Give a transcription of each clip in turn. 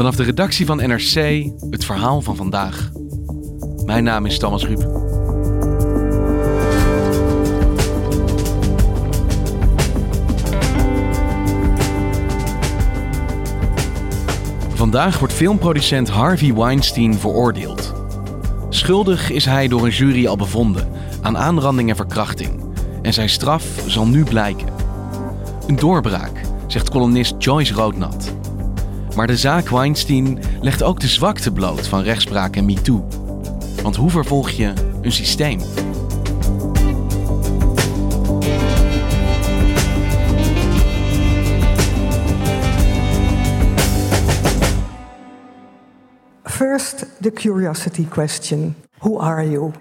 Vanaf de redactie van NRC het verhaal van vandaag. Mijn naam is Thomas Ruip. Vandaag wordt filmproducent Harvey Weinstein veroordeeld. Schuldig is hij door een jury al bevonden aan aanranding en verkrachting. En zijn straf zal nu blijken. Een doorbraak, zegt columnist Joyce Roodnat. Maar de zaak Weinstein legt ook de zwakte bloot van rechtspraak en MeToo. Want hoe vervolg je een systeem? First, the curiosity question Who are you?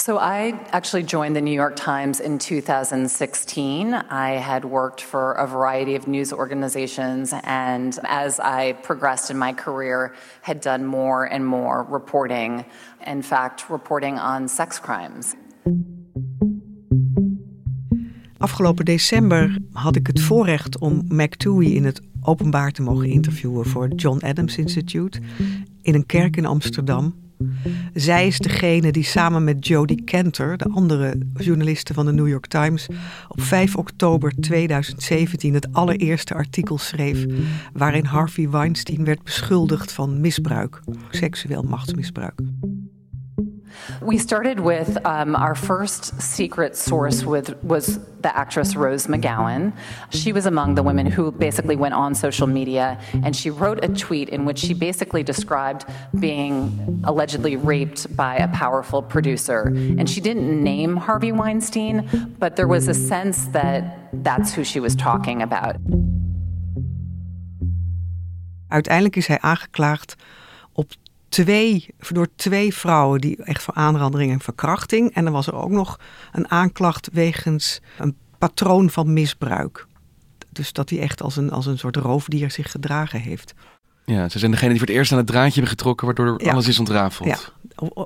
So, I actually joined the New York Times in 2016. I had worked for a variety of news organizations, and as I progressed in my career, had done more and more reporting. In fact, reporting on sex crimes. Afgelopen december had ik het voorrecht om McTooey in het openbaar te mogen interviewen voor het John Adams Institute in een kerk in Amsterdam. Zij is degene die samen met Jodie Kenter, de andere journaliste van de New York Times, op 5 oktober 2017 het allereerste artikel schreef waarin Harvey Weinstein werd beschuldigd van misbruik, seksueel machtsmisbruik. We started with um, our first secret source with was the actress Rose McGowan. She was among the women who basically went on social media and she wrote a tweet in which she basically described being allegedly raped by a powerful producer. And she didn't name Harvey Weinstein, but there was a sense that that's who she was talking about. Uiteindelijk is hij aangeklaagd twee, door twee vrouwen die echt voor aanrandering en verkrachting. En dan was er ook nog een aanklacht wegens een patroon van misbruik. Dus dat hij echt als een, als een soort roofdier zich gedragen heeft. Ja, ze zijn degene die voor het eerst aan het draadje hebben getrokken, waardoor alles is ontrafeld. Ja,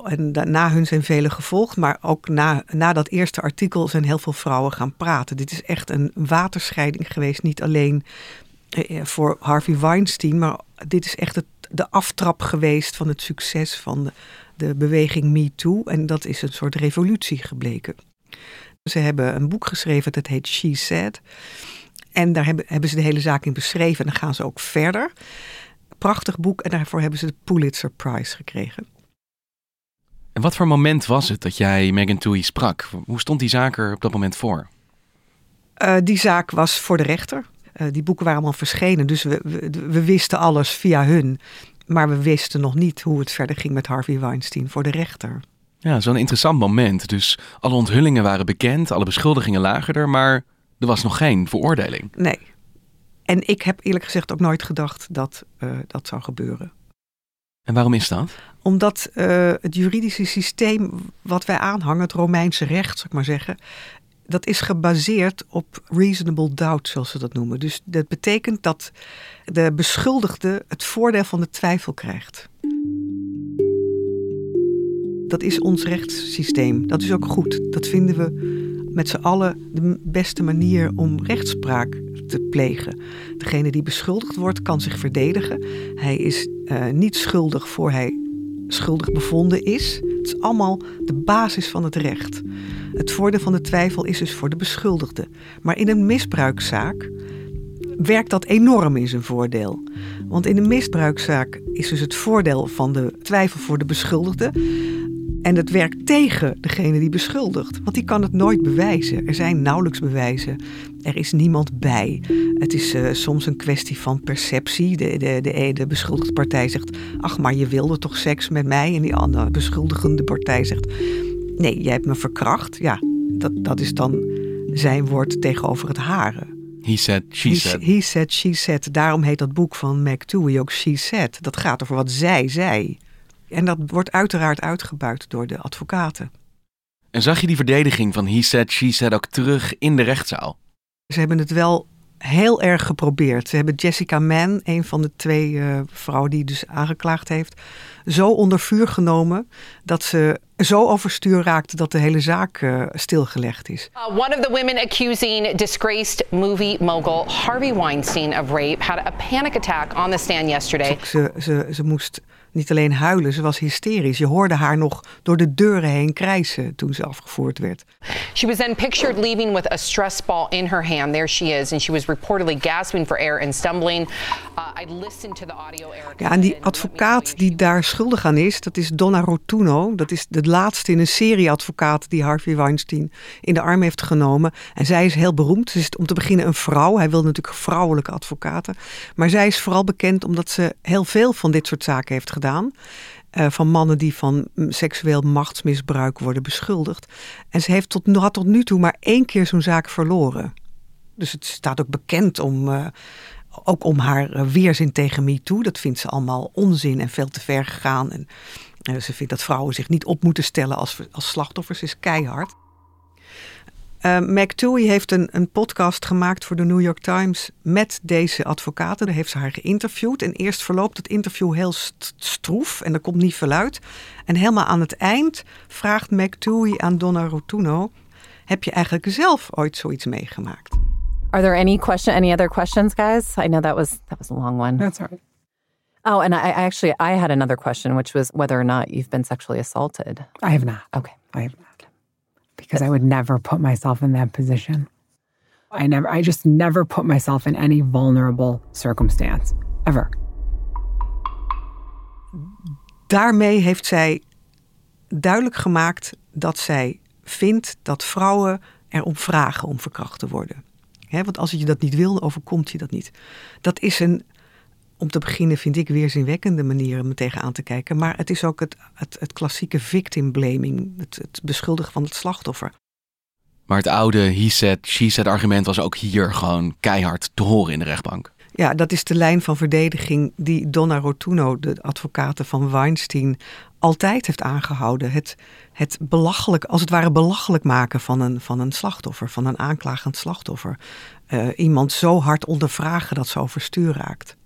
en na hun zijn velen gevolgd, maar ook na, na dat eerste artikel zijn heel veel vrouwen gaan praten. Dit is echt een waterscheiding geweest, niet alleen eh, voor Harvey Weinstein, maar dit is echt het de aftrap geweest van het succes van de, de beweging MeToo. En dat is een soort revolutie gebleken. Ze hebben een boek geschreven dat heet She Said. En daar hebben, hebben ze de hele zaak in beschreven. En dan gaan ze ook verder. Prachtig boek en daarvoor hebben ze de Pulitzer Prize gekregen. En wat voor moment was het dat jij Megan Toohey sprak? Hoe stond die zaak er op dat moment voor? Uh, die zaak was voor de rechter. Uh, die boeken waren allemaal verschenen, dus we, we, we, wisten alles via hun. Maar we wisten nog niet hoe het verder ging met Harvey Weinstein voor de rechter. Ja, zo'n interessant moment. Dus alle onthullingen waren bekend, alle beschuldigingen lagen er, maar er was nog geen veroordeling. Nee. En ik heb eerlijk gezegd ook nooit gedacht dat uh, dat zou gebeuren. En waarom is dat? Omdat uh, het juridische systeem wat wij aanhangen, het Romeinse recht, zou ik maar zeggen, dat is gebaseerd op reasonable doubt, zoals ze dat noemen. Dus dat betekent dat de beschuldigde het voordeel van de twijfel krijgt. Dat is ons rechtssysteem. Dat is ook goed. Dat vinden we met z'n allen de beste manier om rechtspraak te plegen. Degene die beschuldigd wordt kan zich verdedigen. Hij is uh, niet schuldig voor hij schuldig bevonden is. Het is allemaal de basis van het recht. Het voordeel van de twijfel is dus voor de beschuldigde. Maar in een misbruikzaak werkt dat enorm in zijn voordeel. Want in een misbruikzaak is dus het voordeel van de twijfel voor de beschuldigde. En het werkt tegen degene die beschuldigt. Want die kan het nooit bewijzen. Er zijn nauwelijks bewijzen. Er is niemand bij. Het is uh, soms een kwestie van perceptie. De, de, de, de beschuldigde partij zegt: Ach, maar je wilde toch seks met mij? En die andere beschuldigende partij zegt: Nee, jij hebt me verkracht. Ja, dat, dat is dan zijn woord tegenover het hare. He said, she said. He, he said, she said. Daarom heet dat boek van McTooey ook She Said. Dat gaat over wat zij zei. En dat wordt uiteraard uitgebuit door de advocaten. En zag je die verdediging van he said, she said ook terug in de rechtszaal? Ze hebben het wel heel erg geprobeerd. Ze hebben Jessica Mann, een van de twee uh, vrouwen die dus aangeklaagd heeft, zo onder vuur genomen dat ze zo overstuur raakte dat de hele zaak uh, stilgelegd is. Uh, one of the women accusing disgraced movie mogul Harvey Weinstein of rape had a panic attack on the stand yesterday. Ze, ze, ze moest niet alleen huilen, ze was hysterisch. Je hoorde haar nog door de deuren heen krijsen toen ze afgevoerd werd. She was then pictured leaving with a stress ball in her hand. There she is. And she was reportedly gasping for air and stumbling. Uh, I listened to the audio. Ja, en die advocaat die daar schuldig aan is, dat is Donna Rotuno. Dat is de laatste in een serie advocaten die Harvey Weinstein in de arm heeft genomen. En zij is heel beroemd. Ze is om te beginnen een vrouw. Hij wil natuurlijk vrouwelijke advocaten. Maar zij is vooral bekend omdat ze heel veel van dit soort zaken heeft gedaan uh, van mannen die van seksueel machtsmisbruik worden beschuldigd. En ze heeft tot, had tot nu toe maar één keer zo'n zaak verloren. Dus het staat ook bekend om, uh, ook om haar eh, weerzin tegen MeToo. Dat vindt ze allemaal onzin en veel te ver gegaan. En ze vindt dat vrouwen zich niet op moeten stellen als, als slachtoffers. Is keihard. Uh, heeft een, een podcast gemaakt voor de New York Times met deze advocaten. Daar heeft ze haar geïnterviewd. En eerst verloopt het interview heel stroef en er komt niet veel uit. En helemaal aan het eind vraagt McTooey aan Donna Rotuno: Heb je eigenlijk zelf ooit zoiets meegemaakt? Are there any question, any other questions, guys? I know that was that was a long one. That's all right. Oh, and I, I actually I had another question, which was whether or not you've been sexually assaulted. I have not. Okay, I have not. because I would never put myself in that position. I never, I just never put myself in any vulnerable circumstance, ever. Daarmee heeft zij duidelijk gemaakt dat zij vindt dat vrouwen erom vragen om verkracht te worden. Want als je dat niet wil, overkomt je dat niet. Dat is een om te beginnen vind ik weerzinwekkende manier om er tegenaan te kijken. Maar het is ook het, het, het klassieke victim blaming, het, het beschuldigen van het slachtoffer. Maar het oude he said, she said argument was ook hier gewoon keihard te horen in de rechtbank. Ja, dat is de lijn van verdediging die Donna Rotuno, de advocate van Weinstein, altijd heeft aangehouden. Het, het belachelijk, als het ware belachelijk maken van een, van een slachtoffer, van een aanklagend slachtoffer. Uh, iemand zo hard ondervragen dat ze overstuur raakt.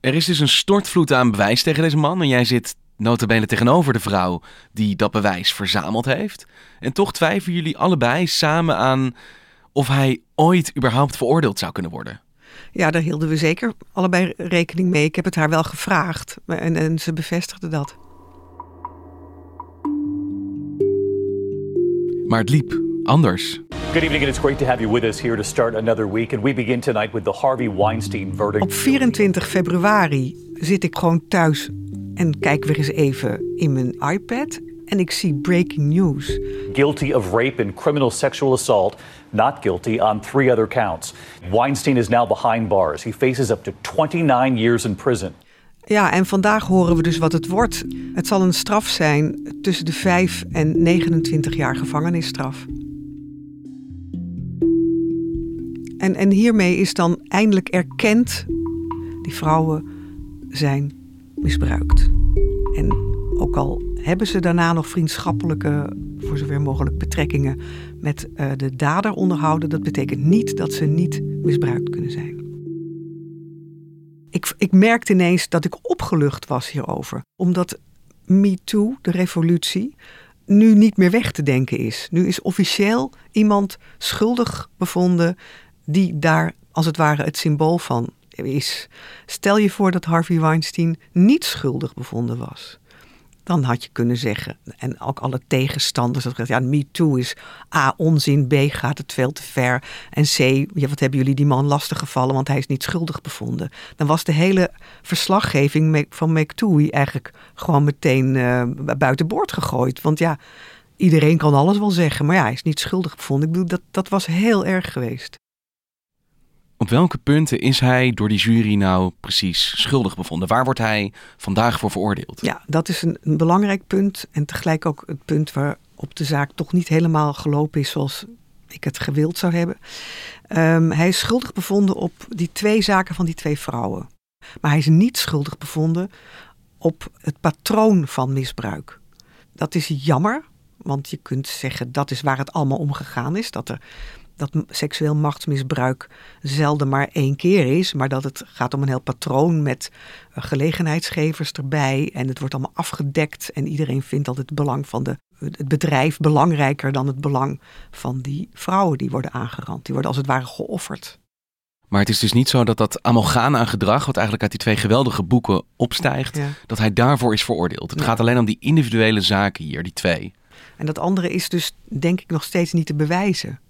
Er is dus een stortvloed aan bewijs tegen deze man. En jij zit notabene tegenover de vrouw die dat bewijs verzameld heeft. En toch twijfelen jullie allebei samen aan of hij ooit überhaupt veroordeeld zou kunnen worden. Ja, daar hielden we zeker allebei rekening mee. Ik heb het haar wel gevraagd en, en ze bevestigde dat. Maar het liep anders. Good evening, and it's great to have you with us here to start another week. And we begin tonight with the Harvey Weinstein verdict. Op 24 februari zit ik gewoon thuis en kijk weer eens even in mijn iPad. En ik zie breaking news. Guilty of rape and criminal sexual assault. Not guilty on three other counts. Weinstein is now behind bars. He faces up to 29 years in prison. Ja, en vandaag horen we dus wat het wordt. Het zal een straf zijn tussen de 5 en 29 jaar gevangenisstraf. En, en hiermee is dan eindelijk erkend, die vrouwen zijn misbruikt. En ook al hebben ze daarna nog vriendschappelijke, voor zover mogelijk, betrekkingen met uh, de dader onderhouden, dat betekent niet dat ze niet misbruikt kunnen zijn. Ik, ik merkte ineens dat ik opgelucht was hierover, omdat MeToo, de revolutie, nu niet meer weg te denken is. Nu is officieel iemand schuldig bevonden die daar als het ware het symbool van is. Stel je voor dat Harvey Weinstein niet schuldig bevonden was. Dan had je kunnen zeggen, en ook alle tegenstanders, dat ja, Me Too is A, onzin, B, gaat het veel te ver. En C, ja, wat hebben jullie die man lastig gevallen, want hij is niet schuldig bevonden. Dan was de hele verslaggeving van McTooey eigenlijk gewoon meteen uh, buiten boord gegooid. Want ja, iedereen kan alles wel zeggen, maar ja, hij is niet schuldig bevonden. Ik bedoel, dat, dat was heel erg geweest. Op welke punten is hij door die jury nou precies schuldig bevonden? Waar wordt hij vandaag voor veroordeeld? Ja, dat is een, belangrijk punt. En tegelijk ook het punt waarop de zaak toch niet helemaal gelopen is zoals ik het gewild zou hebben. Um, hij is schuldig bevonden op die twee zaken van die twee vrouwen. Maar hij is niet schuldig bevonden op het patroon van misbruik. Dat is jammer, want je kunt zeggen dat is waar het allemaal om gegaan is. Dat er dat seksueel machtsmisbruik zelden maar één keer is, maar dat het gaat om een heel patroon met eh, gelegenheidsgevers erbij en het wordt allemaal afgedekt en iedereen vindt dat het belang van de, het bedrijf belangrijker dan het belang van die vrouwen die worden aangerand. Die worden als het ware geofferd. Maar het is dus niet zo dat dat amalgaan aan gedrag, wat eigenlijk uit die twee geweldige boeken opstijgt, dat hij daarvoor is veroordeeld. Het gaat alleen om die individuele zaken hier, die twee. En dat andere is dus, denk ik, nog steeds niet te bewijzen.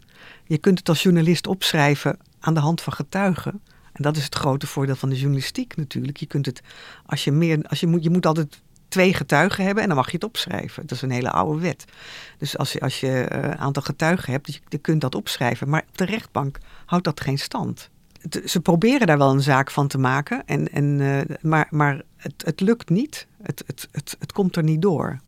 Je kunt het als journalist opschrijven aan de hand van getuigen. En dat is het grote voordeel van de journalistiek natuurlijk. Je kunt het, als je meer, als je moet, je moet altijd twee getuigen hebben en dan mag je het opschrijven. Dat is een hele oude wet. Dus als je, als je een eh, aantal getuigen hebt, je, je kunt dat opschrijven. Maar op de rechtbank houdt dat geen stand. ze proberen daar wel een zaak van te maken, en, en, uh, maar, maar het, het lukt niet. Het, het, het, het komt er niet door.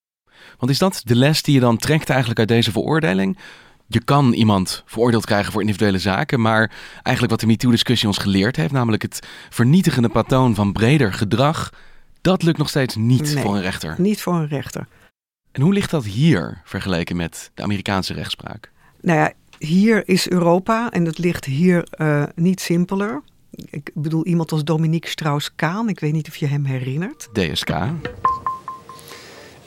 Want is dat de les die je dan trekt eigenlijk uit deze veroordeling? Je kan iemand veroordeeld krijgen voor individuele zaken, maar eigenlijk wat de MeToo-discussie ons geleerd heeft, namelijk het vernietigende patroon van breder gedrag, dat lukt nog steeds niet voor een rechter. Niet voor een rechter. En hoe ligt dat hier vergeleken met de Amerikaanse rechtspraak? Nou ja, hier is Europa en het ligt hier uh, niet simpeler. Ik bedoel, iemand als Dominique Strauss-Kaan, ik weet niet of je hem herinnert. DSK.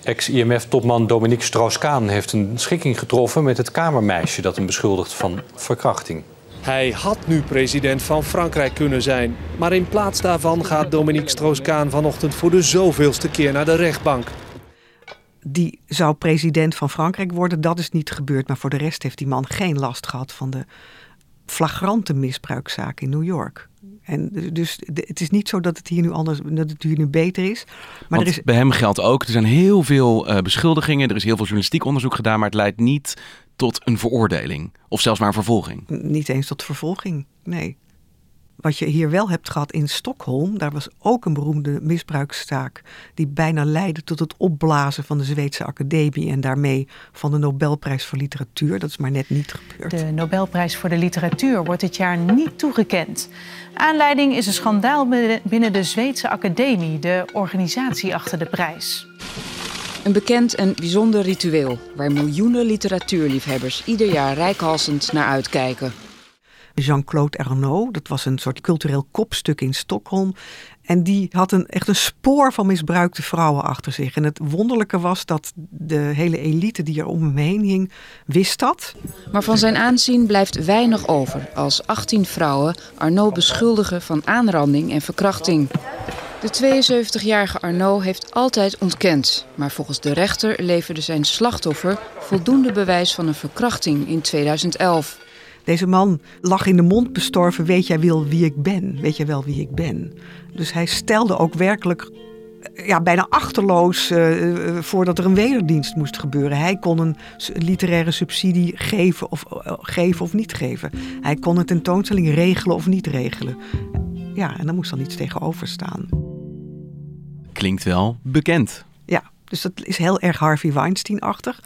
Ex-IMF-topman Dominique Strauss-Kaan heeft een schikking getroffen met het kamermeisje dat hem beschuldigt van verkrachting. Hij had nu president van Frankrijk kunnen zijn. Maar in plaats daarvan gaat Dominique Strauss-Kaan vanochtend voor de zoveelste keer naar de rechtbank. Die zou president van Frankrijk worden, dat is niet gebeurd. Maar voor de rest heeft die man geen last gehad van de flagrante misbruikzaak in New York. En dus het is niet zo dat het hier nu anders, dat het hier nu beter is. Maar er is... bij hem geldt ook, er zijn heel veel uh, beschuldigingen, er is heel veel journalistiek onderzoek gedaan, maar het leidt niet tot een veroordeling of zelfs maar een vervolging. Niet eens tot vervolging, nee. Wat je hier wel hebt gehad in Stockholm, daar was ook een beroemde misbruikszaak die bijna leidde tot het opblazen van de Zweedse Academie en daarmee van de Nobelprijs voor Literatuur. Dat is maar net niet gebeurd. De Nobelprijs voor de Literatuur wordt dit jaar niet toegekend. Aanleiding is een schandaal binnen de Zweedse Academie, de organisatie achter de prijs. Een bekend en bijzonder ritueel waar miljoenen literatuurliefhebbers ieder jaar rijkhalsend naar uitkijken. Jean-Claude Arnaud. Dat was een soort cultureel kopstuk in Stockholm. En die had een, echt een spoor van misbruikte vrouwen achter zich. En het wonderlijke was dat de hele elite die er om hem heen hing, wist dat. Maar van zijn aanzien blijft weinig over als 18 vrouwen Arnaud beschuldigen van aanranding en verkrachting. De 72-jarige Arnaud heeft altijd ontkend. Maar volgens de rechter leverde zijn slachtoffer voldoende bewijs van een verkrachting in 2011. Deze man lag in de mond bestorven, weet jij wel wie ik ben? Weet jij wel wie ik ben? Dus hij stelde ook werkelijk ja, bijna achterloos uh, voordat er een wederdienst moest gebeuren. Hij kon een literaire subsidie geven of, uh, geven of niet geven. Hij kon een tentoonstelling regelen of niet regelen. Ja, en daar moest dan iets tegenover staan. Klinkt wel bekend. Ja, dus dat is heel erg Harvey Weinstein-achtig.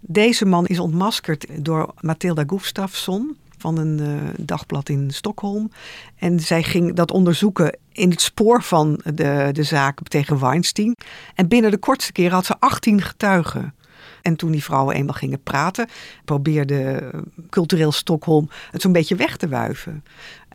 Deze man is ontmaskerd door Mathilda Gustafsson van een uh, dagblad in Stockholm. En zij ging dat onderzoeken in het spoor van de, de zaak tegen Weinstein. En binnen de kortste keer had ze 18 getuigen. En toen die vrouwen eenmaal gingen praten, probeerde cultureel Stockholm het zo'n beetje weg te wuiven.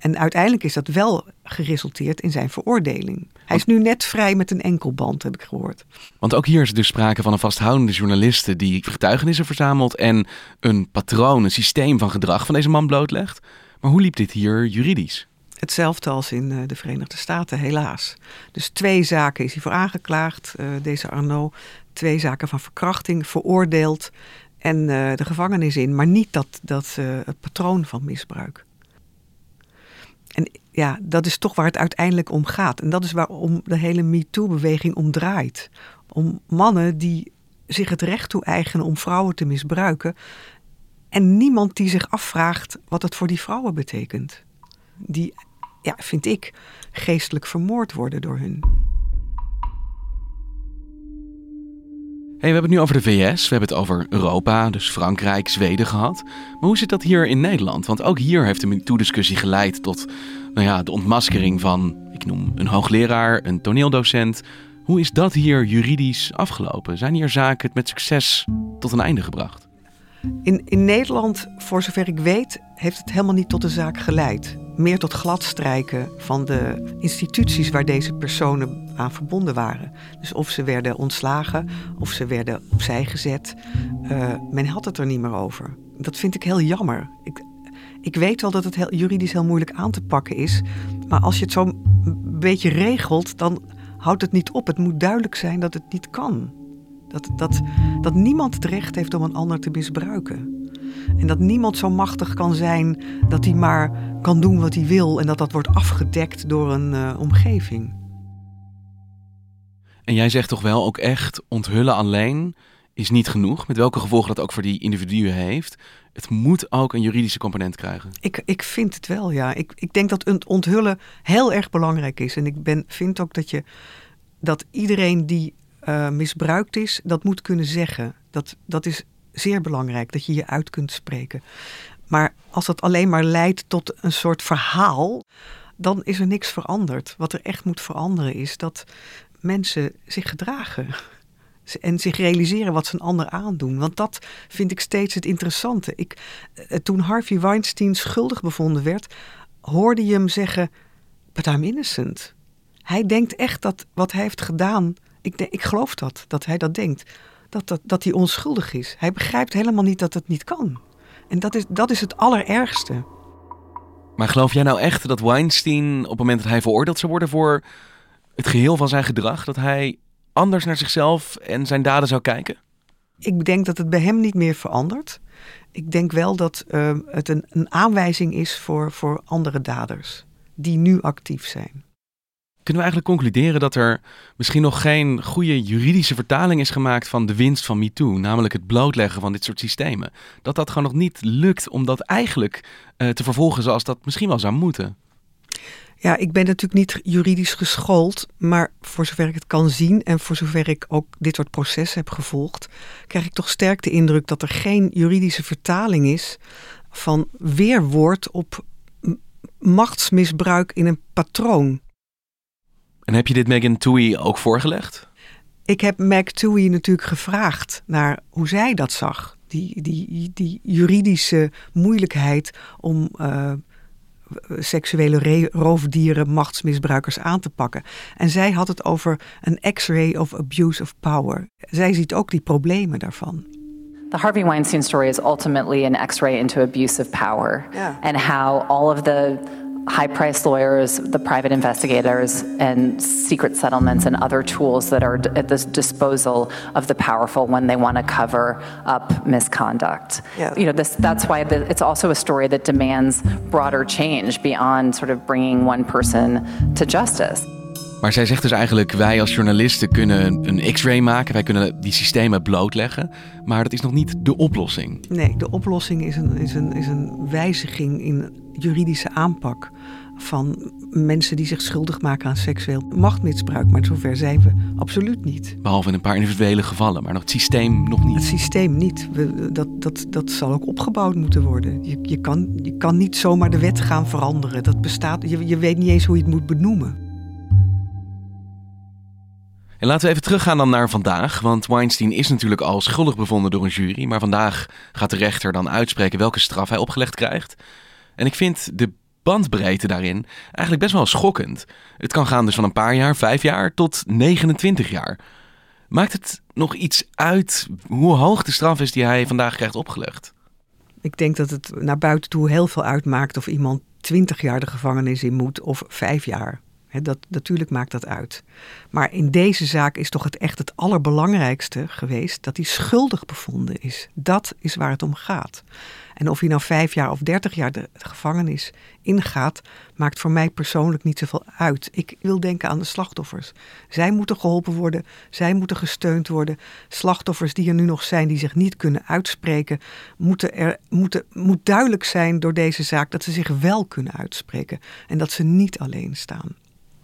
En uiteindelijk is dat wel geresulteerd in zijn veroordeling. Hij is nu net vrij met een enkelband, heb ik gehoord. Want ook hier is dus sprake van een vasthoudende journaliste die getuigenissen verzamelt en een patroon, een systeem van gedrag van deze man blootlegt. Maar hoe liep dit hier juridisch? Hetzelfde als in eh, de Verenigde Staten, helaas. Dus twee zaken is hij voor aangeklaagd, uh, deze Arnaud. Twee zaken van verkrachting, veroordeeld en uh, de gevangenis in. Maar niet dat, dat het patroon van misbruik. En ja, dat is toch waar het uiteindelijk om gaat. En dat is waarom de hele MeToo-beweging omdraait. Om mannen die zich het recht toe-eigenen om vrouwen te misbruiken. En niemand die zich afvraagt wat het voor die vrouwen betekent. Die, ja, vind ik, geestelijk vermoord worden door hun. We hebben het nu over de VS, we hebben het over Europa, dus Frankrijk, Zweden gehad. Maar hoe zit dat hier in Nederland? Want ook hier heeft de MeToo-discussie geleid tot nou ja, de ontmaskering van, ik noem een hoogleraar, een toneeldocent. Hoe is dat hier juridisch afgelopen? Zijn hier zaken met succes tot een einde gebracht? In, in Nederland, voor zover ik weet, heeft het helemaal niet tot de zaak geleid. Meer tot gladstrijken van de instituties waar deze personen aan verbonden waren. Dus of ze werden ontslagen of ze werden opzij gezet. Uh, men had het er niet meer over. Dat vind ik heel jammer. Ik, ik weet wel dat het heel, juridisch heel moeilijk aan te pakken is. Maar als je het zo een beetje regelt, dan houdt het niet op. Het moet duidelijk zijn dat het niet kan. Dat, dat, dat niemand het recht heeft om een ander te misbruiken. En dat niemand zo machtig kan zijn dat hij maar kan doen wat hij wil en dat dat wordt afgedekt door een uh, omgeving. En jij zegt toch wel ook echt onthullen alleen is niet genoeg, met welke gevolgen dat ook voor die individuen heeft. Het moet ook een juridische component krijgen. Ik, ik vind het wel, ja. Ik, ik denk dat het onthullen heel erg belangrijk is. En ik ben, vind ook dat, je, dat iedereen die uh, misbruikt is, dat moet kunnen zeggen. Dat, dat is zeer belangrijk, dat je je uit kunt spreken. Maar als dat alleen maar leidt tot een soort verhaal, dan is er niks veranderd. Wat er echt moet veranderen is dat mensen zich gedragen. En zich realiseren wat ze een ander aandoen. Want dat vind ik steeds het interessante. Ik, eh, toen Harvey Weinstein schuldig bevonden werd, hoorde je hem zeggen: But I'm innocent. Hij denkt echt dat wat hij heeft gedaan. Ik, ik geloof dat, dat hij dat denkt. Dat, dat, dat hij onschuldig is. Hij begrijpt helemaal niet dat het niet kan. En dat is, dat is het allerergste. Maar geloof jij nou echt dat Weinstein op het moment dat hij veroordeeld zou worden voor het geheel van zijn gedrag, dat hij anders naar zichzelf en zijn daden zou kijken? Ik denk dat het bij hem niet meer verandert. Ik denk wel dat uh, het een, een aanwijzing is voor, voor andere daders die nu actief zijn. Kunnen we eigenlijk concluderen dat er misschien nog geen goede juridische vertaling is gemaakt van de winst van MeToo, namelijk het blootleggen van dit soort systemen? Dat dat gewoon nog niet lukt om dat eigenlijk uh, te vervolgen zoals dat misschien wel zou moeten? Ja, ik ben natuurlijk niet juridisch geschoold, maar voor zover ik het kan zien en voor zover ik ook dit soort processen heb gevolgd, krijg ik toch sterk de indruk dat er geen juridische vertaling is van weerwoord op machtsmisbruik in een patroon. En heb je dit Megan Toohey ook voorgelegd? Ik heb Meg Toohey natuurlijk gevraagd naar hoe zij dat zag. Die, die, die juridische moeilijkheid om uh, seksuele roofdieren, machtsmisbruikers aan te pakken. En zij had het over een X-ray of abuse of power. Zij ziet ook die problemen daarvan. The Harvey Weinstein story is ultimately an X-ray into abuse of power yeah. and how all of the high priced lawyers, the private investigators, and secret settlements and other tools that are at the disposal of the powerful when they want to cover up misconduct. Yeah. You know, this, that's why the, it's also a story that demands broader change beyond sort of bringing one person to justice. Maar zij zegt dus eigenlijk: wij als journalisten kunnen een X-ray maken, wij kunnen die systemen blootleggen, maar dat is nog niet de oplossing. Nee, de oplossing is een, is een, is een wijziging in juridische aanpak van mensen die zich schuldig maken aan seksueel machtmisbruik. Maar zover zijn we absoluut niet. Behalve in een paar individuele gevallen, maar nog het systeem nog niet. Het systeem niet. We, dat, dat, dat zal ook opgebouwd moeten worden. Je, je, kan, je kan niet zomaar de wet gaan veranderen. Dat bestaat, je, je weet niet eens hoe je het moet benoemen. En laten we even teruggaan dan naar vandaag. Want Weinstein is natuurlijk al schuldig bevonden door een jury. Maar vandaag gaat de rechter dan uitspreken welke straf hij opgelegd krijgt. En ik vind de bandbreedte daarin eigenlijk best wel schokkend. Het kan gaan dus van een paar jaar, vijf jaar, tot 29 jaar. Maakt het nog iets uit hoe hoog de straf is die hij vandaag krijgt opgelegd? Ik denk dat het naar buiten toe heel veel uitmaakt of iemand 20 jaar de gevangenis in moet of vijf jaar. Dat, natuurlijk maakt dat uit. Maar in deze zaak is toch het echt het allerbelangrijkste geweest dat hij schuldig bevonden is. Dat is waar het om gaat. En of hij nou vijf jaar of dertig jaar de gevangenis ingaat, maakt voor mij persoonlijk niet zoveel uit. Ik wil denken aan de slachtoffers. Zij moeten geholpen worden, zij moeten gesteund worden. Slachtoffers die er nu nog zijn, die zich niet kunnen uitspreken, moeten er, moeten, moet duidelijk zijn door deze zaak dat ze zich wel kunnen uitspreken en dat ze niet alleen staan.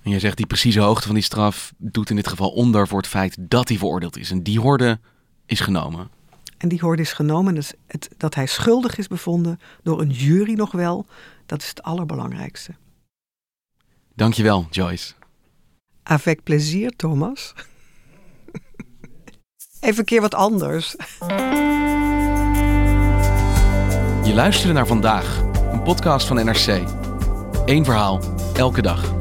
En jij zegt die precieze hoogte van die straf doet in dit geval onder voor het feit dat hij veroordeeld is. En die horde is genomen. En die hoorde is genomen. Dus het, dat hij schuldig is bevonden door een jury nog wel, dat is het allerbelangrijkste. Dankjewel, Joyce. Avec plezier, Thomas. Even een keer wat anders. Je luisterde naar vandaag, een podcast van NRC. Eén verhaal, elke dag.